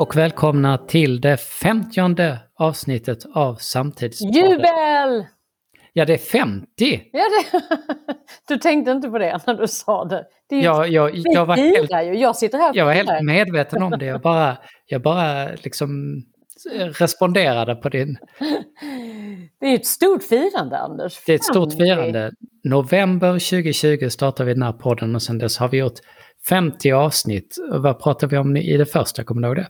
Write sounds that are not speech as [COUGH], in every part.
och välkomna till det femtionde avsnittet av Samtidspodden. Jubel! Ja, det är 50! Ja, det... [LAUGHS] Du tänkte inte på det när du sa det. det är... Ja, jag, jag, var helt, ju. Jag sitter här jag var helt medveten om det. Jag bara, jag bara liksom responderade på din... Det är ett stort firande, Anders. Det är ett stort 50. firande. November 2020 startade vi den här podden och sen dess har vi gjort 50 avsnitt. Vad pratade vi om i det första? Kommer du ihåg det?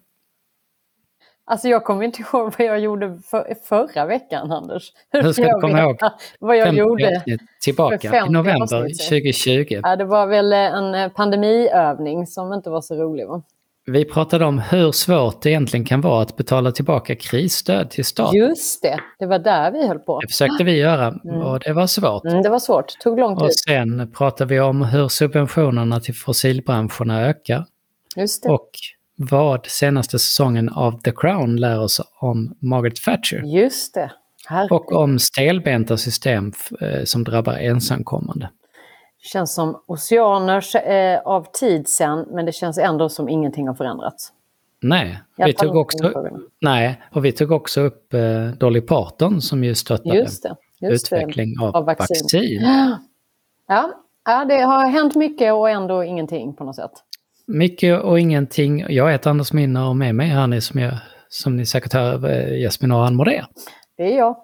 Alltså jag kommer inte ihåg vad jag gjorde för, förra veckan, Anders. Hur ska du komma ihåg Vad jag 50 gjorde. tillbaka för 50 i november avsnitt sedan. 2020. Ja, det var väl en eh, pandemiövning som inte var så rolig. Va? Vi pratade om hur svårt det egentligen kan vara att betala tillbaka krisstöd till staten. Just det, det var där vi höll på. Det försökte vi göra och det var svårt. Mm, det var svårt, tog lång tid. Och sen pratade vi om hur subventionerna till fossilbranscherna ökar Just det. och vad senaste säsongen av The Crown lär oss om Margaret Thatcher. Just det. Här Och om stelbenta system eh, som drabbar ensamkommande. känns som oceaner eh, av tid sen, men det känns ändå som ingenting har förändrats. Nej, vi tog också, nej, och vi tog också upp eh, Dolly Parton som ju stöttade Just det. Just utveckling det. av, av vaccin. vaccin. [GASPS] Ja, ja, det har hänt mycket och ändå ingenting på något sätt. Mycket och ingenting. Jag heter Anders Minner och med mig här ni som, jag, som ni säkert hör eh, Jasmin Aran Modé. Det är jag.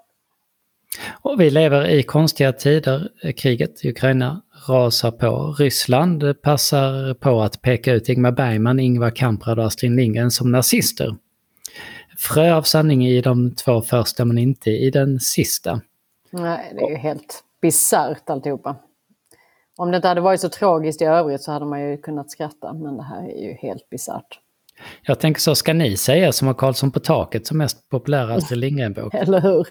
Och vi lever i konstiga tider. Kriget i Ukraina rasar på. Ryssland passar på att peka ut Ingmar Bergman, Ingvar Kamprad och Astrid Lindgren som nazister. Frö av sanning i de två första men inte i den sista. Nej, det är ju helt bisarrt alltihopa. Om det inte hade varit så tragiskt i övrigt så hade man ju kunnat skratta, men det här är ju helt bisarrt. Jag tänker så, ska ni säga som har Karlsson på taket som mest populära Astrid [LAUGHS] Lindgren-bok? Eller hur?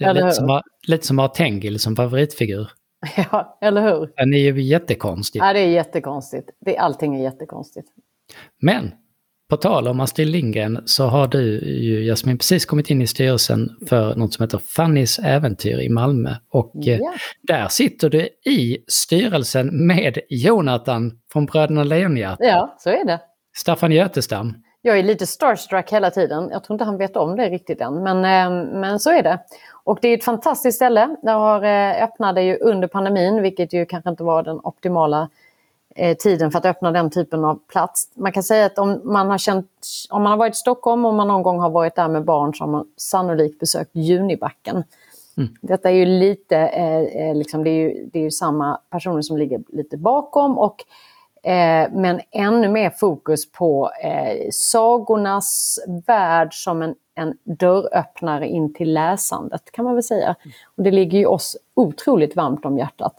Eller hur? lite som, lite som att ha Tengil som favoritfigur. [LAUGHS] Ja, eller hur? Den är ju jättekonstig. Ja, det är jättekonstigt. Det, allting är jättekonstigt. Men på tal om Astrid Lindgren så har du ju Jasmin precis kommit in i styrelsen för något som heter Fannys äventyr i Malmö. Och eh, Ja. där sitter du i styrelsen med Jonathan från Bröderna Lejonhjärta, ja, så är det. Staffan Götestam. Jag är lite starstruck hela tiden. Jag tror inte han vet om det riktigt än, men, eh, men så är det. Och det är ett fantastiskt ställe. Det har, eh, öppnade ju under pandemin, vilket ju kanske inte var den optimala tiden för att öppna den typen av plats. Man kan säga att om man har känt, om man har varit i Stockholm och man någon gång har varit där med barn så har man sannolikt besökt Junibacken. Detta är ju lite, eh, eh, liksom, det, är ju, det är ju samma personer som ligger lite bakom och Eh, men ännu mer fokus på eh, sagornas värld som en, en dörröppnare in till läsandet kan man väl säga. Och det ligger ju oss otroligt varmt om hjärtat.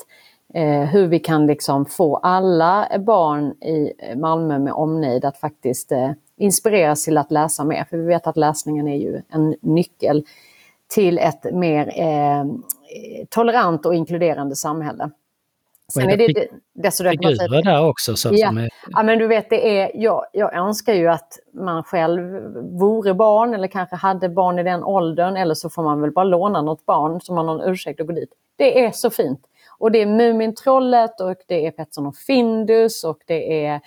Eh, hur vi kan liksom få alla barn i Malmö med omnejd att faktiskt eh, inspireras till att läsa mer. För vi vet att läsningen är ju en nyckel till ett mer eh, tolerant och inkluderande samhälle. Sen är det dessutom... Figurer där också. Så, Ja. är, Ja men du vet, det är, jag, jag önskar ju att man själv vore barn eller kanske hade barn i den åldern eller så får man väl bara låna något barn som har någon ursäkt att gå dit. Det är så fint. Och det är Mumintrollet och det är Pettson och Findus och det är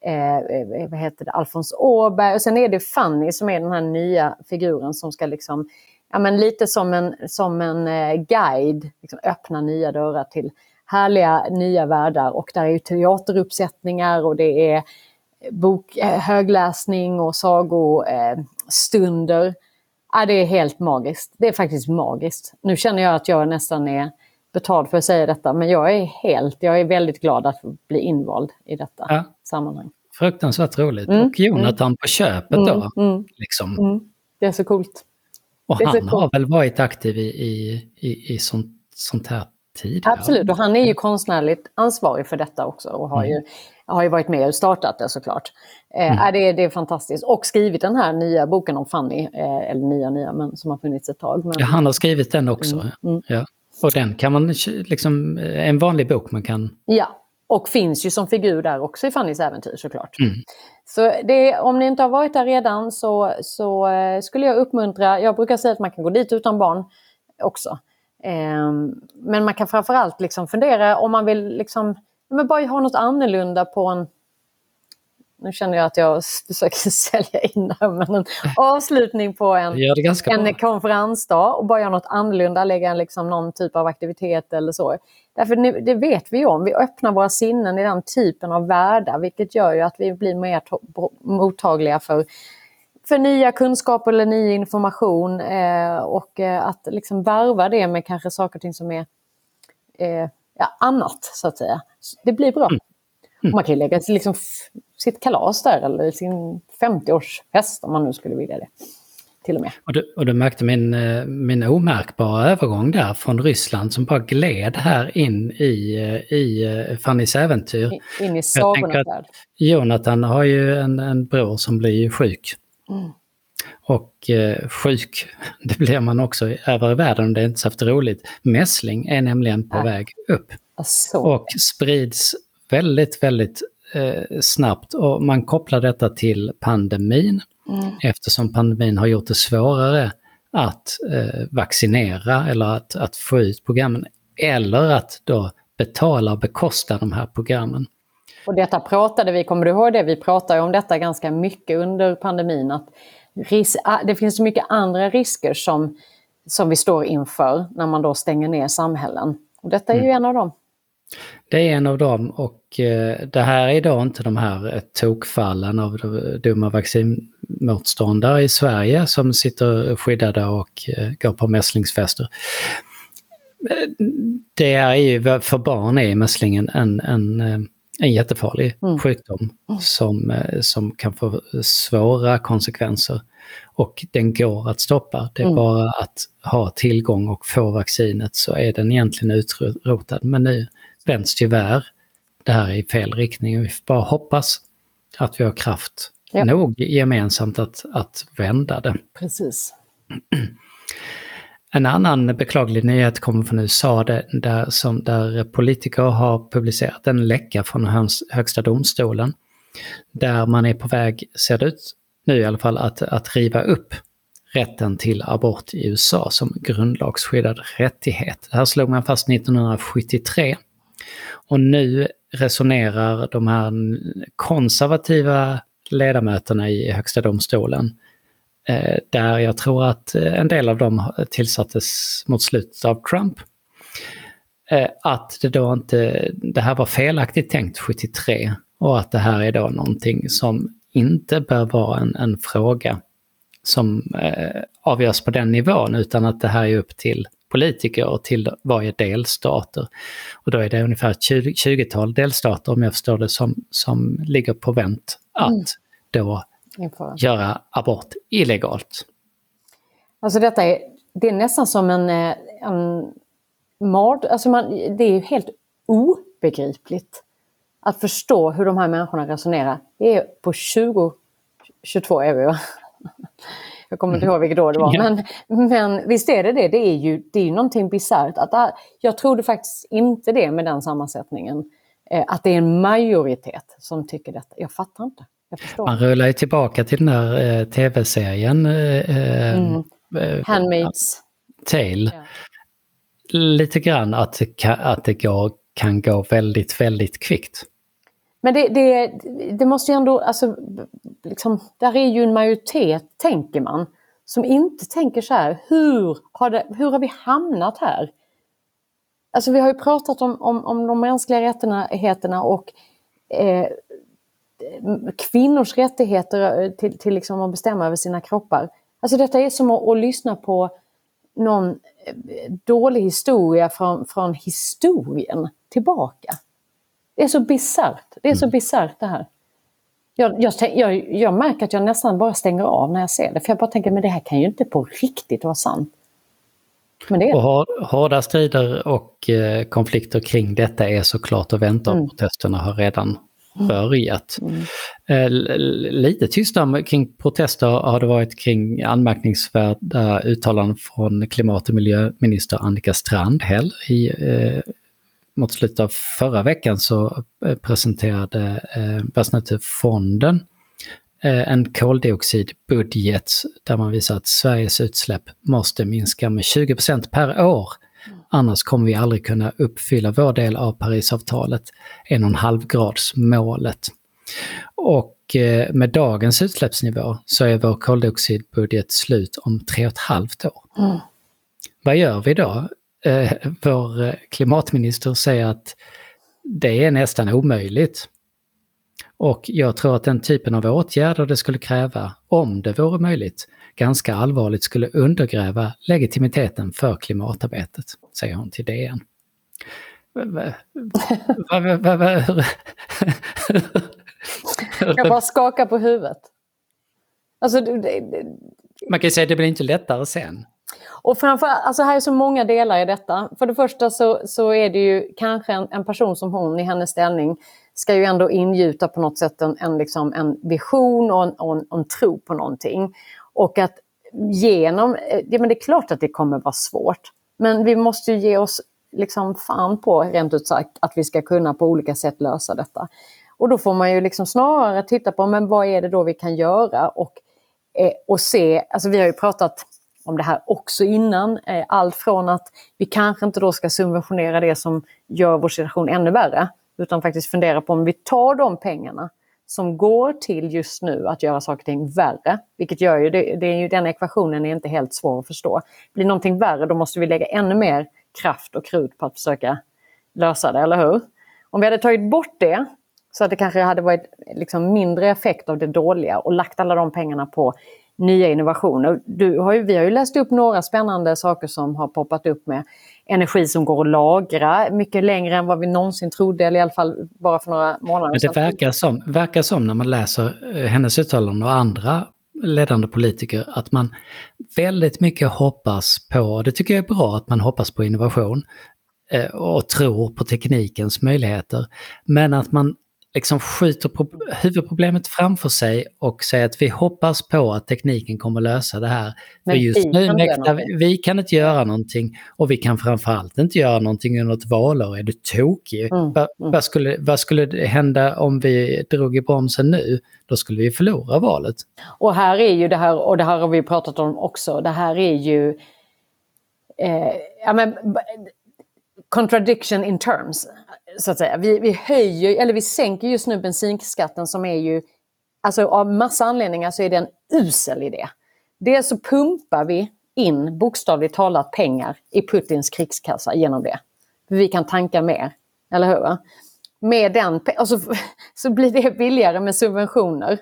eh, eh, vad heter det, Alfons Åberg och sen är det Fanny som är den här nya figuren som ska liksom, ja men lite som en, som en eh, guide, liksom öppna nya dörrar till härliga nya världar och där är ju teateruppsättningar och det är bok, eh, högläsning och sagostunder. Eh, ja, det är helt magiskt. Det är faktiskt magiskt. Nu känner jag att jag nästan är betald för att säga detta men jag är helt, jag är väldigt glad att bli invald i detta Ja. sammanhang. fruktansvärt roligt. Mm, Och Jonathan på köpet då. Mm, Liksom. mm. Det är så coolt. Och han har coolt. väl varit aktiv i, i, i, i sånt, sånt här tidigare? Absolut, och han är ju konstnärligt ansvarig för detta också och har, ju, har ju varit med och startat det såklart. Eh, Mm. är det, det är fantastiskt. Och skrivit den här nya boken om Fanny, eh, eller nya nya, men som har funnits ett tag. Men, Ja, han har skrivit den också. mm. Ja. Och den kan man, liksom, eh, en vanlig bok man kan... Ja, och finns ju som figur där också i Fannys äventyr såklart. Mm. Så det, om ni inte har varit där redan så, så eh, skulle jag uppmuntra, jag brukar säga att man kan gå dit utan barn också. Ehm, men man kan framförallt liksom fundera om man vill liksom, men bara ha något annorlunda på en nu känner jag att jag försöker [LAUGHS] sälja in det här, men en avslutning på en, en konferensdag och bara göra något annorlunda, lägga liksom någon typ av aktivitet eller så. Därför det vet vi om, vi öppnar våra sinnen i den typen av världar vilket gör ju att vi blir mer mottagliga för, för nya kunskaper eller ny information eh, och eh, att liksom varva det med kanske saker och ting som är eh, ja, annat så att säga. Det blir bra. Mm. Mm. Man kan ju lägga liksom sitt kalas där eller sin 50-årsfest om man nu skulle vilja det. Till och med. Och du, och du märkte min, eh, min omärkbara övergång där från Ryssland som bara gled här in i, eh, i eh, Fannys äventyr. In, in i sagornas värld. Jonathan har ju en, en bror som blir sjuk. Mm. Och eh, sjuk, [LAUGHS] det blir man också över i världen, det är inte så roligt. Mässling är nämligen på Nej. väg upp. Och sprids väldigt, väldigt eh, snabbt. Och man kopplar detta till pandemin mm. eftersom pandemin har gjort det svårare att eh, vaccinera eller att, att få ut programmen. Eller att då betala och bekosta de här programmen. Och detta pratade vi, kommer du ihåg det? Vi pratade om detta ganska mycket under pandemin. Att ris- det finns så mycket andra risker som, som vi står inför när man då stänger ner samhällen. Och detta är ju mm. en av dem. Det är en av dem och eh, det här är då inte de här eh, tokfallen av dumma vaccinmotståndare i Sverige som sitter skyddade och eh, går på mässlingsfester. Det är ju, för barn är mässlingen en, en, en jättefarlig mm. sjukdom mm. som, som kan få svåra konsekvenser. Och den går att stoppa. Det är mm. bara att ha tillgång och få vaccinet så är den egentligen utrotad. Men nu vänds tyvärr det här i fel riktning. Vi får bara hoppas att vi har kraft ja. nog gemensamt att, att vända det. Precis. En annan beklaglig nyhet kommer från USA där, där, som, där politiker har publicerat en läcka från Högsta domstolen. Där man är på väg, ser det ut nu i alla fall, att, att riva upp rätten till abort i USA som grundlagsskyddad rättighet. Det här slog man fast 1973 och nu resonerar de här konservativa ledamöterna i Högsta domstolen, eh, där jag tror att eh, en del av dem tillsattes mot slutet av Trump, eh, att det då inte, det här var felaktigt tänkt 73 och att det här är då någonting som inte bör vara en, en fråga som eh, avgörs på den nivån utan att det här är upp till politiker och till varje delstater. Och då är det ungefär ett 20-tal delstater, om jag förstår det, som, som ligger på vänt att mm. då göra abort illegalt. Alltså detta är, det är nästan som en, eh, en mard, alltså man, det är helt obegripligt att förstå hur de här människorna resonerar. Det är på 2022 är vi va? Jag kommer inte ihåg vilket år det var. Men, men visst är det det. Det är ju, det är ju någonting bisarrt. Att, jag trodde faktiskt inte det med den sammansättningen. Eh, att det är en majoritet som tycker detta. Jag fattar inte. Jag Man rullar ju tillbaka till den där eh, tv-serien. Eh, mm. eh, Handmaids Tale. Ja. Lite grann att, att det går, kan gå väldigt, väldigt kvickt. Men det, det, det måste ju ändå, alltså, liksom, där är ju en majoritet, tänker man, som inte tänker så här, hur har, det, hur har vi hamnat här? Alltså vi har ju pratat om, om, om de mänskliga rättigheterna och eh, kvinnors rättigheter eh, till, till liksom att bestämma över sina kroppar. Alltså detta är som att, att lyssna på någon eh, dålig historia från, från historien tillbaka. Det är så bisarrt. Det är så mm. bisarrt det här. Jag, jag, jag, jag, märker att jag nästan bara stänger av när jag ser det. För jag bara tänker, men det här kan ju inte på riktigt vara sant. Men det är och hårda strider och eh, konflikter kring detta är såklart att vänta mm. protesterna har redan mm. börjat. Mm. Eh, lite tystare kring protester har det varit kring anmärkningsvärda uttalanden från klimat och miljöminister Annika Strandhäll i eh, mot slutet av förra veckan så eh, presenterade eh, Världsnaturfonden eh, en koldioxidbudget där man visar att Sveriges utsläpp måste minska med 20% per år. Annars kommer vi aldrig kunna uppfylla vår del av Parisavtalet, 1,5 gradsmålet. Och Och eh, med dagens utsläppsnivå så är vår koldioxidbudget slut om tre och ett halvt år. Mm. Vad gör vi då? Eh, vår klimatminister säger att det är nästan omöjligt. Och jag tror att den typen av åtgärder det skulle kräva, om det vore möjligt, ganska allvarligt skulle undergräva legitimiteten för klimatarbetet, säger hon till DN. Jag bara skakar på huvudet. Alltså, det, det, Man kan ju säga att det blir inte lättare sen. Och framför, alltså här är så många delar i detta. För det första så, så är det ju kanske en, en person som hon i hennes ställning ska ju ändå ingjuta på något sätt en, en, liksom en vision och en, och en, och en tro på någonting. Och att genom, eh, ja men det är klart att det kommer vara svårt. Men vi måste ju ge oss liksom fan på, rent ut sagt, att vi ska kunna på olika sätt lösa detta. Och då får man ju liksom snarare titta på, men vad är det då vi kan göra? Och, eh, och se, alltså vi har ju pratat om det här också innan. Eh, allt från att vi kanske inte då ska subventionera det som gör vår situation ännu värre. Utan faktiskt fundera på om vi tar de pengarna som går till just nu att göra saker och ting värre. Vilket gör ju, det, det är ju, den ekvationen är inte helt svår att förstå. Blir någonting värre då måste vi lägga ännu mer kraft och krut på att försöka lösa det, eller hur? Om vi hade tagit bort det så att det kanske hade varit liksom mindre effekt av det dåliga och lagt alla de pengarna på nya innovationer. Du har ju, vi har ju läst upp några spännande saker som har poppat upp med energi som går att lagra mycket längre än vad vi någonsin trodde, eller i alla fall bara för några månader. Men det verkar som, verkar som när man läser eh, hennes uttalanden och andra ledande politiker att man väldigt mycket hoppas på, det tycker jag är bra att man hoppas på innovation eh, och tror på teknikens möjligheter. Men att man liksom skjuter huvudproblemet framför sig och säger att vi hoppas på att tekniken kommer lösa det här. Men För just nu mäktar vi, vi kan inte göra någonting och vi kan framförallt inte göra någonting under ett valår. Är du tokig? Mm. Va, mm. vad, skulle, vad skulle hända om vi drog i bromsen nu? Då skulle vi förlora valet. Och här är ju det här, och det här har vi pratat om också, det här är ju eh, ja, men, contradiction in terms så att säga. Vi, vi höjer, eller vi sänker just nu bensinskatten som är ju, alltså av massa anledningar så är det en usel idé. Dels så pumpar vi in bokstavligt talat pengar i Putins krigskassa genom det. Vi kan tanka mer, eller hur? Med den, alltså, [LAUGHS] så blir det billigare med subventioner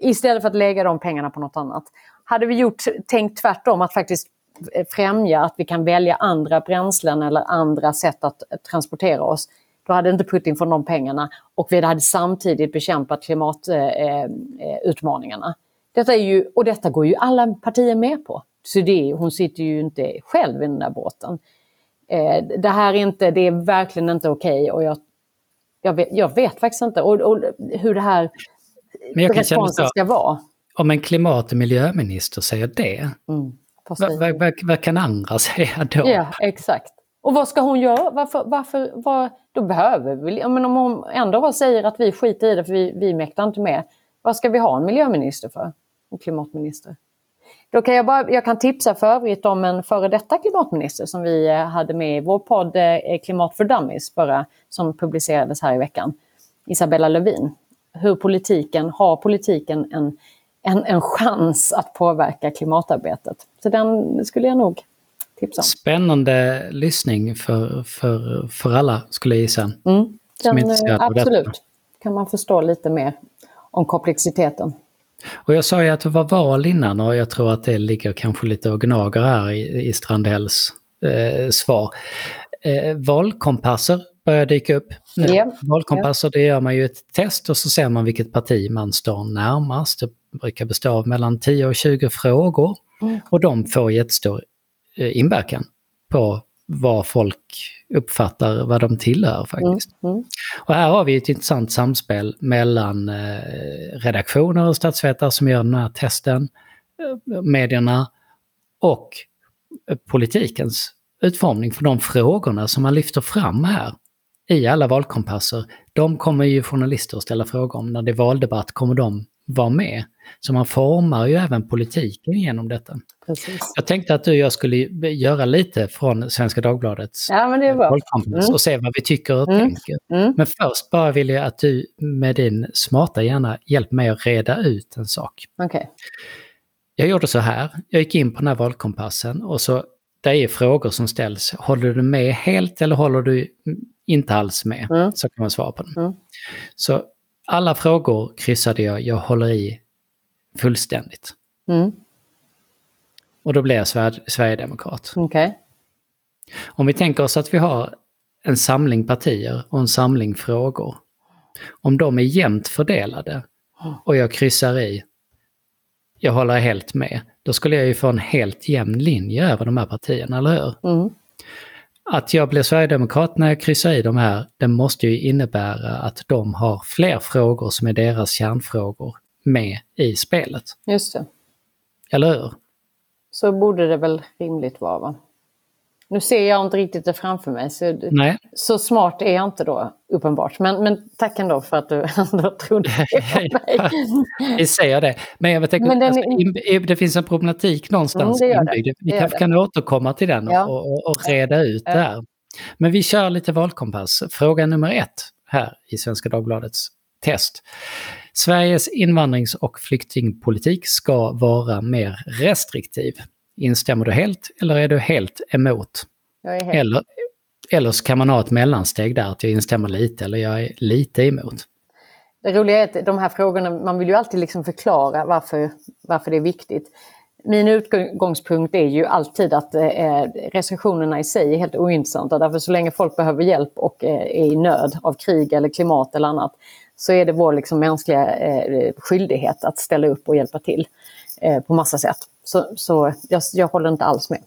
istället för att lägga de pengarna på något annat. Hade vi gjort, tänkt tvärtom, att faktiskt eh, främja att vi kan välja andra bränslen eller andra sätt att eh, transportera oss, då hade inte Putin fått de pengarna och vi hade samtidigt bekämpat klimatutmaningarna. Eh, eh, detta är ju, och detta går ju alla partier med på. Så det, hon sitter ju inte själv i den där båten. Eh, det här är inte, det är verkligen inte okej okay och jag, jag, vet, jag vet faktiskt inte och, och hur det här responsen ska vara. Om en klimat och miljöminister säger det, mm, vad, vad, vad, vad, kan andra [LAUGHS] säga då? Ja, exakt. Och vad ska hon göra? Varför, varför, var, då behöver vi, men om hon ändå säger att vi skiter i det för vi, vi mäktar inte med. Vad ska vi ha en miljöminister för? En klimatminister? Då kan jag, bara, jag kan tipsa för övrigt om en före detta klimatminister som vi eh, hade med i vår podd eh, Klimat för Dummies förra, som publicerades här i veckan. Isabella Lövin. Hur politiken, har politiken en, en, en chans att påverka klimatarbetet? Så den skulle jag nog tipsa om. Spännande lyssning för, för, för alla skulle jag gissa. Mm. Den, absolut, kan man förstå lite mer om komplexiteten. Och jag sa ju att det var val innan och jag tror att det ligger kanske lite och gnager här i, i Strandhälls eh, svar. Eh, valkompasser börjar dyka upp. Yeah. Valkompasser, det gör man ju ett test och så ser man vilket parti man står närmast. Det brukar bestå av mellan 10 och 20 frågor. Mm. Och de får jättestor inverkan på vad folk uppfattar vad de tillhör faktiskt. Mm, mm. Och här har vi ett intressant samspel mellan eh, redaktioner och statsvetare som gör den här testen, eh, medierna och politikens utformning för de frågorna som man lyfter fram här i alla valkompasser. De kommer ju journalister att ställa frågor om. När det är valdebatt kommer de vara med. Så man formar ju även politiken genom detta. Precis. Jag tänkte att du och jag skulle göra lite från Svenska Dagbladets Ja, men Mm. och se vad vi tycker och Mm. tänker. Mm. Men först bara vill jag att du med din smarta hjärna hjälper mig att reda ut en sak. Okej. Jag gjorde så här, jag gick in på den här valkompassen och så det är frågor som ställs. Håller du med helt eller håller du inte alls med? Mm. Så kan man svara på den. Mm. Så alla frågor kryssade jag, jag håller i fullständigt. Mm. Och då blev jag Sver- Sverigedemokrat. Okej. Om vi tänker oss att vi har en samling partier och en samling frågor. Om de är jämnt fördelade och jag kryssar i, jag håller helt med, då skulle jag ju få en helt jämn linje över de här partierna, eller hur? Mm. Att jag blir Sverigedemokrat när jag kryssar i de här, det måste ju innebära att de har fler frågor som är deras kärnfrågor med i spelet. Just det. Eller hur? Så borde det väl rimligt vara va? Nu ser jag inte riktigt det framför mig. Så, Nej, så smart är jag inte då, uppenbart. Men, men tack ändå för att du [LAUGHS] ändå trodde på mig. vi säger det. Men jag tänker, Men den alltså, in- det finns en problematik någonstans Mm, det det. Vi Det kanske kan återkomma till den Ja. och, och, och reda ut Ja. det här. Men vi kör lite valkompass. Fråga nummer ett här i Svenska Dagbladets test. Sveriges invandrings och flyktingpolitik ska vara mer restriktiv. Instämmer du helt eller är du helt emot? Jag är helt... Eller, eller så kan man ha ett mellansteg där, att jag instämmer lite eller jag är lite emot. Det roliga är att de här frågorna, man vill ju alltid liksom förklara varför, varför det är viktigt. Min utgångspunkt är ju alltid att eh, restriktionerna i sig är helt ointressanta. Därför så länge folk behöver hjälp och eh, är i nöd av krig eller klimat eller annat så är det vår liksom, mänskliga eh, skyldighet att ställa upp och hjälpa till eh, på massa sätt. Så, så jag, jag håller inte alls med.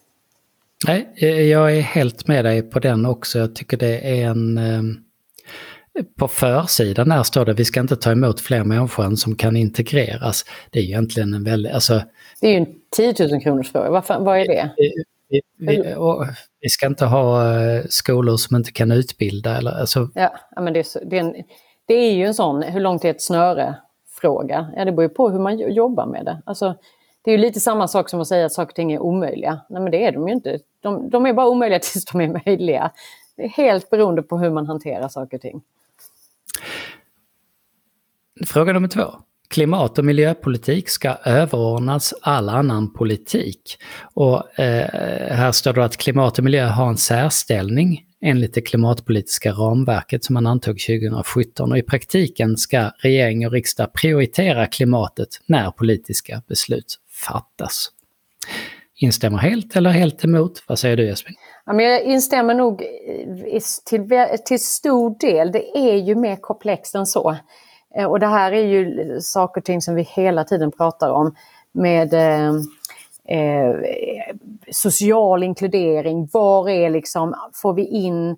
Nej, eh, jag är helt med dig på den också. Jag tycker det är en... eh, På försidan där står det vi ska inte ta emot fler människor än som kan integreras. Det är ju egentligen en väldigt... Alltså, Det är ju en 10 000 kronors fråga. Varför, vad är det? vi, vi, vi, ska inte ha eh, skolor som inte kan utbilda. Eller, alltså, Ja, men det, är det, är en, det är ju en sån, hur långt är ett snöre? Fråga. Ja, det beror ju på hur man jo- jobbar med det. Alltså, det är ju lite samma sak som att säga att saker och ting är omöjliga. Nej, men det är de ju inte. De, de är bara omöjliga [LAUGHS] tills de är möjliga. Det är helt beroende på hur man hanterar saker och ting. Fråga nummer två. Klimat och miljöpolitik ska överordnas all annan politik. Och eh, här står det att klimat och miljö har en särställning enligt det klimatpolitiska ramverket som man antog 2017. Och i praktiken ska regering och riksdag prioritera klimatet när politiska beslut fattas. Instämmer helt eller helt emot? Vad säger du Jesper? Ja, men jag instämmer nog till, till stor del. Det är ju mer komplext än så. Eh, och det här är ju saker och ting som vi hela tiden pratar om med eh, eh, social inkludering. Var är liksom, får vi in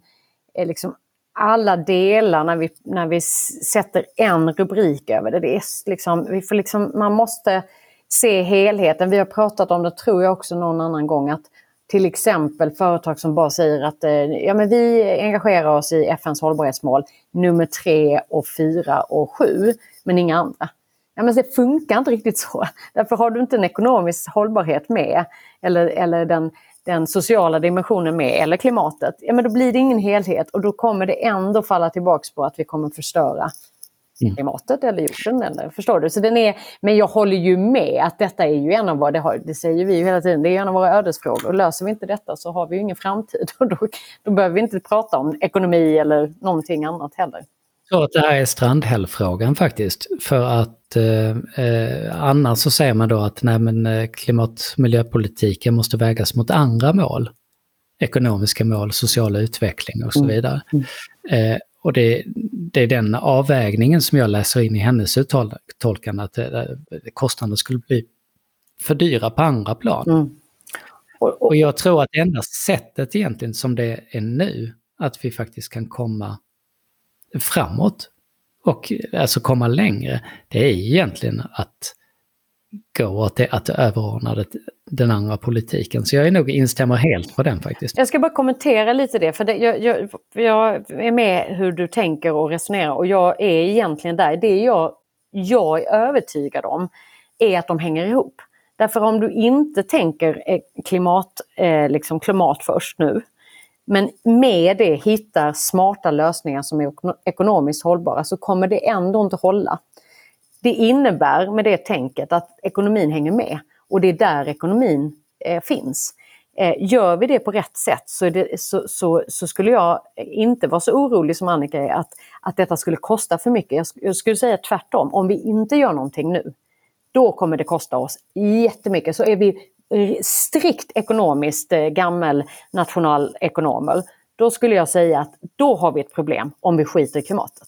eh, liksom alla delar när vi, när vi sätter en rubrik över det. det är liksom, vi får liksom, man måste se helheten. Vi har pratat om det, tror jag också någon annan gång, att till exempel företag som bara säger att eh, ja, men vi engagerar oss i FNs hållbarhetsmål nummer tre och fyra och sju, men inga andra. Ja, men det funkar inte riktigt så. [LAUGHS] Därför har du inte en ekonomisk hållbarhet med eller, eller den, den sociala dimensionen med eller klimatet, ja, men då blir det ingen helhet och då kommer det ändå falla tillbaks på att vi kommer förstöra klimatet eller jorden. Eller, förstår du? Så den är, men jag håller ju med att detta är ju en av våra, det, har, det säger vi ju hela tiden, det är en av våra ödesfrågor. Och löser vi inte detta så har vi ju ingen framtid. [LAUGHS] Och då, då behöver vi inte prata om ekonomi eller någonting annat heller. Jag tror att det här är strandhällfrågan faktiskt. För att eh, eh, annars så säger man då att nej, men, eh, klimat miljöpolitiken måste vägas mot andra mål. Ekonomiska mål, social utveckling och så Mm. vidare. Eh, och det, det är den avvägningen som jag läser in i hennes uttolkande att eh, kostnaden skulle bli för dyra på andra plan. Mm. Och, och, Och jag tror att enda sättet egentligen som det är nu, att vi faktiskt kan komma framåt och alltså komma längre, det är egentligen att gå åt det, att överordna det, den andra politiken. Så jag är nog instämmer helt på den faktiskt. Jag ska bara kommentera lite det, för det, jag, jag, jag är med hur du tänker och resonerar och jag är egentligen där. Det jag jag är övertygad om är att de hänger ihop. Därför om du inte tänker eh, klimat, eh, liksom klimat först nu, men med det hittar smarta lösningar som är ekonomiskt hållbara så kommer det ändå inte hålla. Det innebär med det tänket att ekonomin hänger med och det är där ekonomin eh, finns. Eh, gör vi det på rätt sätt så, det, så, så, så, skulle jag inte vara så orolig som Annika är att, att detta skulle kosta för mycket. Jag, jag skulle säga tvärtom, om vi inte gör någonting nu, då kommer det kosta oss jättemycket. Så är vi strikt ekonomiskt eh, gammel nationalekonomer, då skulle jag säga att då har vi ett problem om vi skiter i klimatet.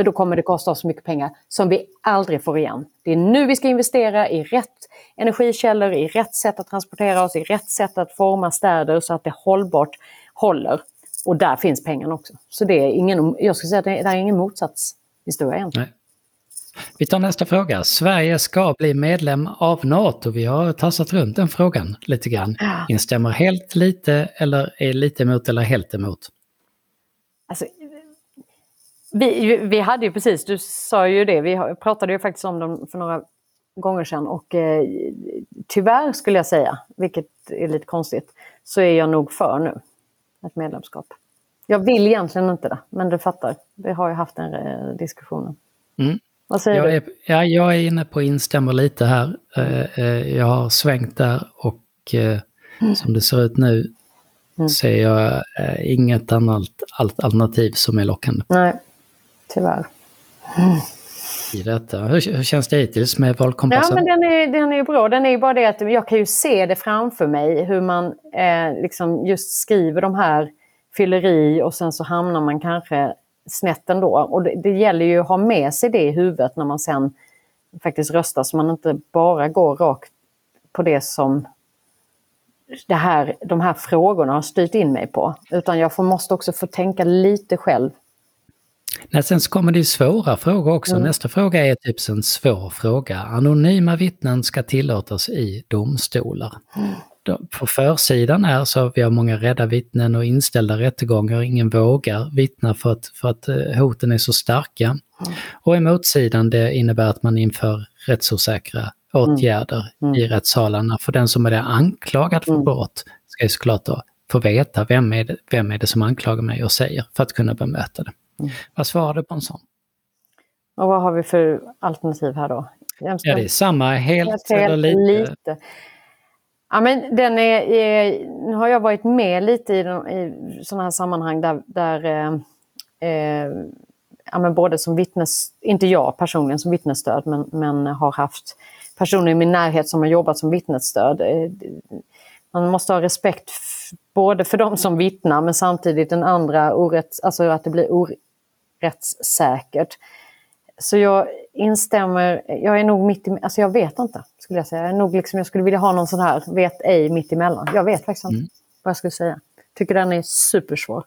För då kommer det kosta oss mycket pengar som vi aldrig får igen. Det är nu vi ska investera i rätt energikällor, i rätt sätt att transportera oss, i rätt sätt att forma städer så att det hållbart håller. Och där finns pengarna också. Så det är ingen, jag skulle säga att det är ingen motsatshistoria egentligen. Nej. Vi tar nästa fråga. Sverige ska bli medlem av NATO. Vi har tassat runt den frågan lite grann. Ja. Instämmer helt lite eller är lite emot eller helt emot? Alltså, vi, vi hade ju precis, du sa ju det, vi pratade ju faktiskt om dem för några gånger sedan och eh, tyvärr skulle jag säga, vilket är lite konstigt, så är jag nog för nu ett medlemskap. Jag vill egentligen inte det, men du fattar, vi har ju haft den eh, diskussionen. Mm. Vad säger jag du? Är, ja, jag är inne på att instämma lite här. Mm. Jag har svängt där och mm. som det ser ut nu mm. ser jag inget annat alternativ som är lockande. Nej, tyvärr. I detta. Hur, hur känns det hittills med valkompassen? Ja, men den är, den är bra. Den är bara det att jag kan ju se det framför mig hur man eh, liksom just skriver de här fylleri och sen så hamnar man kanske snett ändå. Och det, det gäller ju att ha med sig det i huvudet när man sen faktiskt röstar så man inte bara går rakt på det som det här, de här frågorna har styrt in mig på. Utan jag får, måste också få tänka lite själv. Nej, sen så kommer det svåra frågor också. Mm. Nästa fråga är typ en svår fråga. Anonyma vittnen ska tillåtas i domstolar. [GASPS] Mm på försidan är så att vi har många rädda vittnen och inställda rättegångar. Ingen vågar vittna för att, för att eh, hoten är så starka. Mm. Och i motsidan det innebär att man inför rättsosäkra åtgärder mm. i rättssalarna. För den som är anklagad för mm. brott ska ju såklart då få veta vem är, det, vem är det som anklagar mig och säger för att kunna bemöta det. Mm. Vad svarar du på en sån? Och vad har vi för alternativ här då? Ja, det är samma, helt, helt eller lite. lite. Ja, men den är, är, nu har jag varit med lite i, i sådana här sammanhang där, där eh, eh, ja, men både som vittnes, inte jag personligen som vittnesstöd, men, men har haft personer i min närhet som har jobbat som vittnesstöd. Eh, man måste ha respekt både för de som vittnar men samtidigt den andra orätt, alltså att det blir orättssäkert. Så jag instämmer, jag är nog mitt i, alltså jag vet inte skulle jag säga. Jag, är nog liksom, jag skulle vilja ha någon sån här vet ej mitt emellan. Jag vet faktiskt inte mm. vad jag skulle säga. Tycker den är supersvår.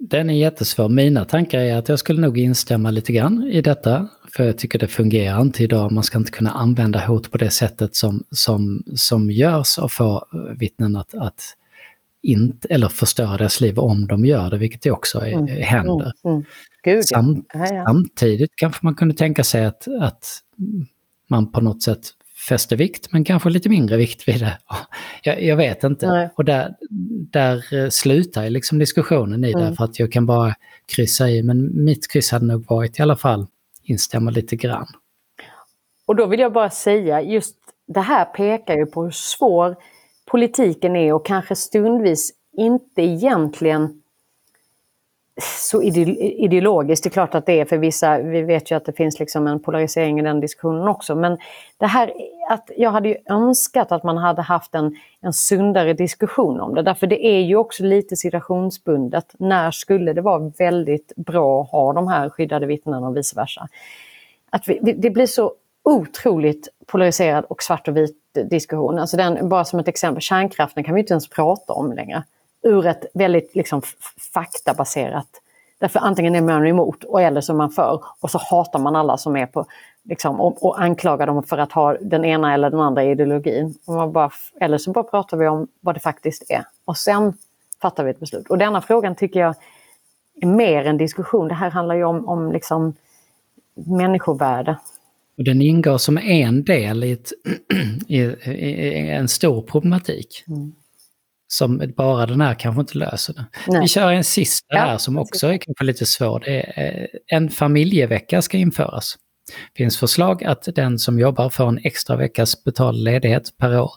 Den är jättesvår. Mina tankar är att jag skulle nog instämma lite grann i detta. För jag tycker det fungerar inte idag. Man ska inte kunna använda hot på det sättet som, som, som görs och få vittnen att, att inte, eller förstöra deras liv om de gör det, vilket det också är, mm. händer. Mm. Mm. Sam, ja, ja. Samtidigt kanske man kunde tänka sig att, att man på något sätt fäster vikt, men kanske lite mindre vikt vid det. [LAUGHS] Jag, jag vet inte. Nej. Och där, där eh, slutar liksom diskussionen i mm. det, för att jag kan bara kryssa i, men mitt kryss hade nog varit i alla fall instämma lite grann. Och då vill jag bara säga, just det här pekar ju på hur svår politiken är och kanske stundvis inte egentligen så ideologiskt, det är klart att det är för vissa, vi vet ju att det finns liksom en polarisering i den diskussionen också, men det här att jag hade ju önskat att man hade haft en, en sundare diskussion om det, därför det är ju också lite situationsbundet. När skulle det vara väldigt bra att ha de här skyddade vittnena och vice versa? Att vi, det blir så otroligt polariserad och svart och vit diskussion. Alltså den, bara som ett exempel, kärnkraften kan vi inte ens prata om längre ur ett väldigt liksom, faktabaserat... Därför antingen är man emot och eller så är man för och så hatar man alla som är på liksom, och, och anklagar dem för att ha den ena eller den andra ideologin. Bara, eller så bara pratar vi om vad det faktiskt är och sen fattar vi ett beslut. Och denna frågan tycker jag är mer en diskussion. Det här handlar ju om, om liksom, människovärde. Och den ingår som en del i, ett, [CLEARS THROAT] i, i en stor problematik. Mm. Som bara den här kanske inte löser det. Nej. Vi kör en sista här som också är kanske lite svår. Är, eh, en familjevecka ska införas. Det finns förslag att den som jobbar får en extra veckas betald ledighet per år.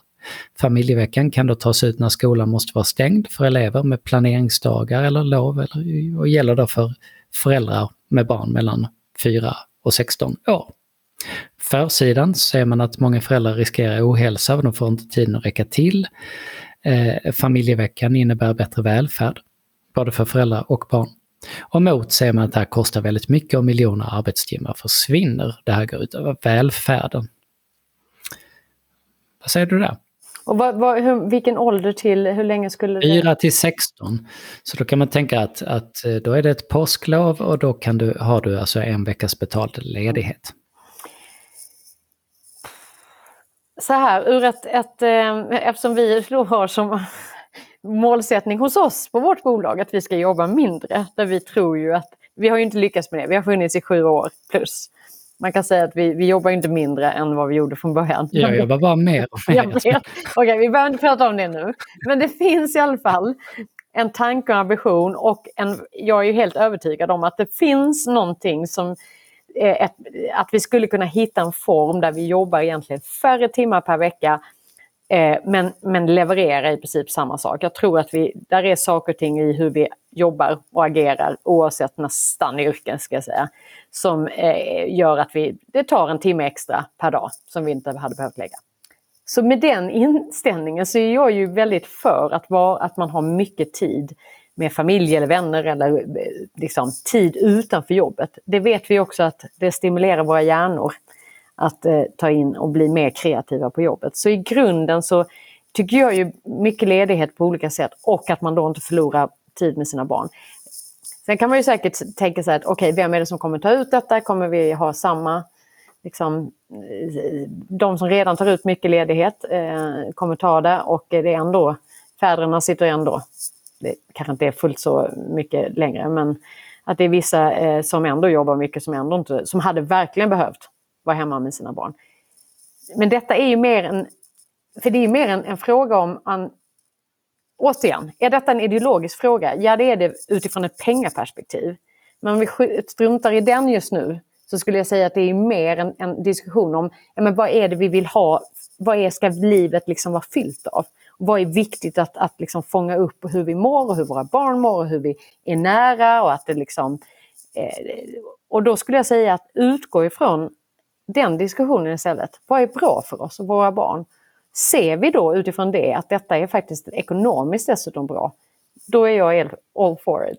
Familjeveckan kan då tas ut när skolan måste vara stängd för elever med planeringsdagar eller lov eller, och gäller då för föräldrar med barn mellan 4 och 16 år. Försidan ser man att många föräldrar riskerar ohälsa och de får inte tiden att räcka till. Eh, familjeveckan innebär bättre välfärd, både för föräldrar och barn. Och mot ser man att det här kostar väldigt mycket och miljoner arbetstimmar försvinner. Det här går ut över välfärden. Vad säger du där? Och vad, vad, hur, vilken ålder till, hur länge skulle det... 4 till 16. Så då kan man tänka att, att eh, då är det ett påsklov och då kan du, har du alltså en veckas betald ledighet. Så här, ur ett, ett, eh, eftersom vi då har som målsättning hos oss på vårt bolag att vi ska jobba mindre, där vi tror ju att vi har ju inte lyckats med det. Vi har funnits i sju år plus man kan säga att vi, vi jobbar inte mindre än vad vi gjorde från början. Jag jobbar bara mer och mer. Okej, okay, vi behöver inte prata om det nu. Men det finns i alla fall en tanke och ambition och en, jag är ju helt övertygad om att det finns någonting som Eh, ett, att vi skulle kunna hitta en form där vi jobbar egentligen färre timmar per vecka eh, men, men levererar i princip samma sak. Jag tror att vi, där är saker och ting i hur vi jobbar och agerar oavsett nästan yrken ska jag säga som eh, gör att vi, det tar en timme extra per dag som vi inte hade behövt lägga. Så med den inställningen så är jag ju väldigt för att, var, att man har mycket tid med familj eller vänner eller eh, liksom, tid utanför jobbet. Det vet vi också att det stimulerar våra hjärnor att eh, ta in och bli mer kreativa på jobbet. Så i grunden så tycker jag ju mycket ledighet på olika sätt och att man då inte förlorar tid med sina barn. Sen kan man ju säkert tänka sig att okej, okay, vem är det som kommer ta ut detta? Kommer vi ha samma Liksom, eh, de som redan tar ut mycket ledighet eh, kommer ta det och det är ändå, fäderna sitter ändå, det kanske inte är fullt så mycket längre, men att det är vissa eh, som ändå jobbar mycket som, ändå inte, som hade verkligen behövt vara hemma med sina barn. Men detta är ju mer en, för det är mer en, en fråga om an, återigen, är detta en ideologisk fråga? Ja, det är det utifrån ett pengaperspektiv. Men om vi struntar i den just nu så skulle jag säga att det är mer en, en diskussion om ja, men vad är det vi vill ha, vad är, ska livet liksom vara fyllt av? Vad är viktigt att, att liksom fånga upp och hur vi mår och hur våra barn mår och hur vi är nära och att det liksom... Eh, och då skulle jag säga att utgå ifrån den diskussionen istället. Vad är bra för oss och våra barn? Ser vi då utifrån det att detta är faktiskt ekonomiskt dessutom bra, då är jag all for it.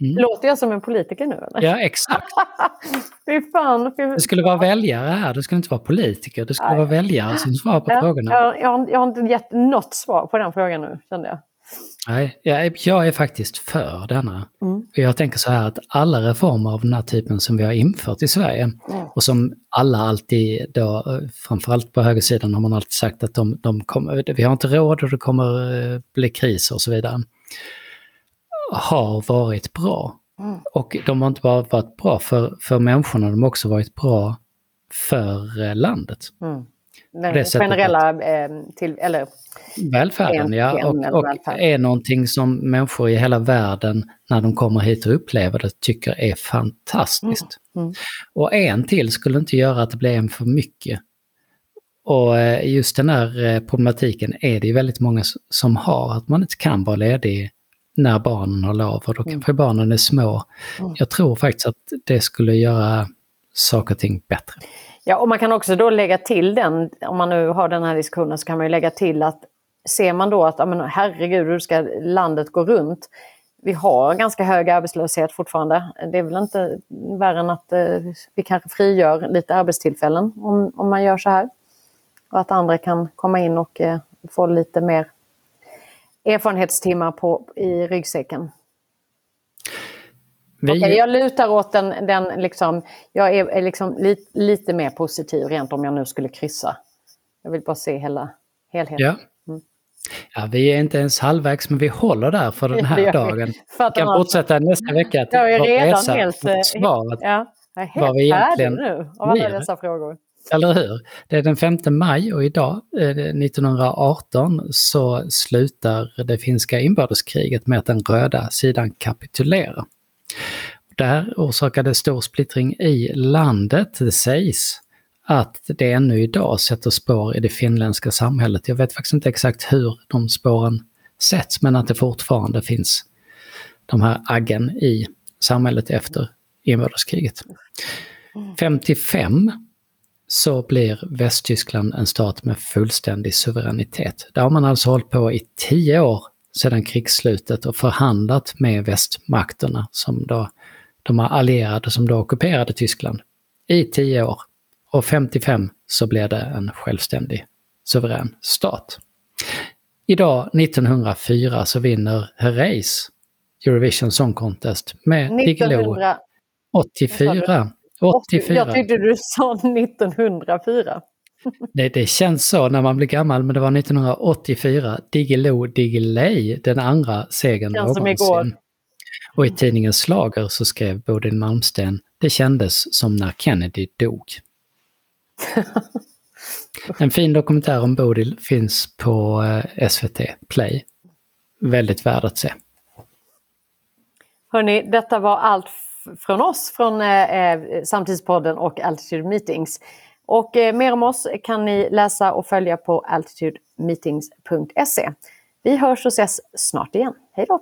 Mm. Låter jag som en politiker nu eller? Ja, exakt. [LAUGHS] fy fan. Fy... Det skulle vara väljare här, det skulle inte vara politiker. Det skulle Nej. vara väljare som svarar på ja, frågorna. Jag, jag, jag, har inte gett något svar på den frågan nu, kände jag. Nej, jag, jag är faktiskt för denna. Mm. Jag tänker så här att alla reformer av den här typen som vi har infört i Sverige mm. och som alla alltid då, framförallt på högersidan har man alltid sagt att de, de kommer, vi har inte råd och det kommer eh, bli kris och så vidare. Har varit bra. Mm. Och de har inte bara varit bra för, för människorna, de har också varit bra för eh, landet. Mm. Den generella eh, till, eller Välfärden, en, ja. Och, och välfärd. är någonting som människor i hela världen, när de kommer hit och upplever det, tycker är fantastiskt. Mm. Mm. Och en till skulle inte göra att det blir en för mycket. Och eh, just den här problematiken är det ju väldigt många som har, att man inte kan vara ledig när barnen har lov och då mm. kanske mm. barnen är små. Mm. Jag tror faktiskt att det skulle göra saker och ting bättre. Ja, och man kan också då lägga till den, om man nu har den här diskussionen, så kan man ju lägga till att ser man då att, ja, men herregud, hur ska landet gå runt? Vi har ganska hög arbetslöshet fortfarande. Det är väl inte värre än att eh, vi kanske frigör lite arbetstillfällen om, om man gör så här. Och att andra kan komma in och eh, få lite mer erfarenhetstimmar på, i ryggsäcken. Vi... Okay, jag lutar åt den, den liksom, jag är, är liksom li, lite mer positiv rent om jag nu skulle kryssa. Jag vill bara se hela helheten. Ja. Mm. Ja, vi är inte ens halvvägs men vi håller där för den [LAUGHS] här dagen. Vi kan fortsätta nästa vecka. Jag är redan helt... Eh, svaret. Ja, Jag är helt egentligen nu av alla dessa frågor. Eller hur? Det är den 5 maj och idag, 1918, så slutar det finska inbördeskriget med att den röda sidan kapitulerar. Det här orsakade stor splittring i landet. Det sägs att det ännu idag sätter spår i det finländska samhället. Jag vet faktiskt inte exakt hur de spåren sätts, men att det fortfarande finns de här aggen i samhället efter inbördeskriget. 55 så blir Västtyskland en stat med fullständig suveränitet. Där har man alltså hållit på i tio år sedan krigsslutet och förhandlat med västmakterna som då de har allierade som då ockuperade Tyskland i tio år. Och 55 så blir det en självständig suverän stat. Idag, 1904, så vinner Herreys Eurovision Song Contest med Diggiloo. 84. 84. Jag tyckte du sa 1904. Det, det känns så när man blir gammal, men det var 1984. Diggiloo Diggiley, den andra segern någonsin. Och i tidningen Slager så skrev Bodil Malmsten Det kändes som när Kennedy dog. [LAUGHS] en fin dokumentär om Bodil finns på eh, SVT Play. Väldigt värd att se. Hörni, detta var allt från oss från eh, eh, Samtidspodden och Altitude Meetings. Och eh, mer om oss kan ni läsa och följa på altitudemeetings.se. Vi hörs och ses snart igen. Hej då!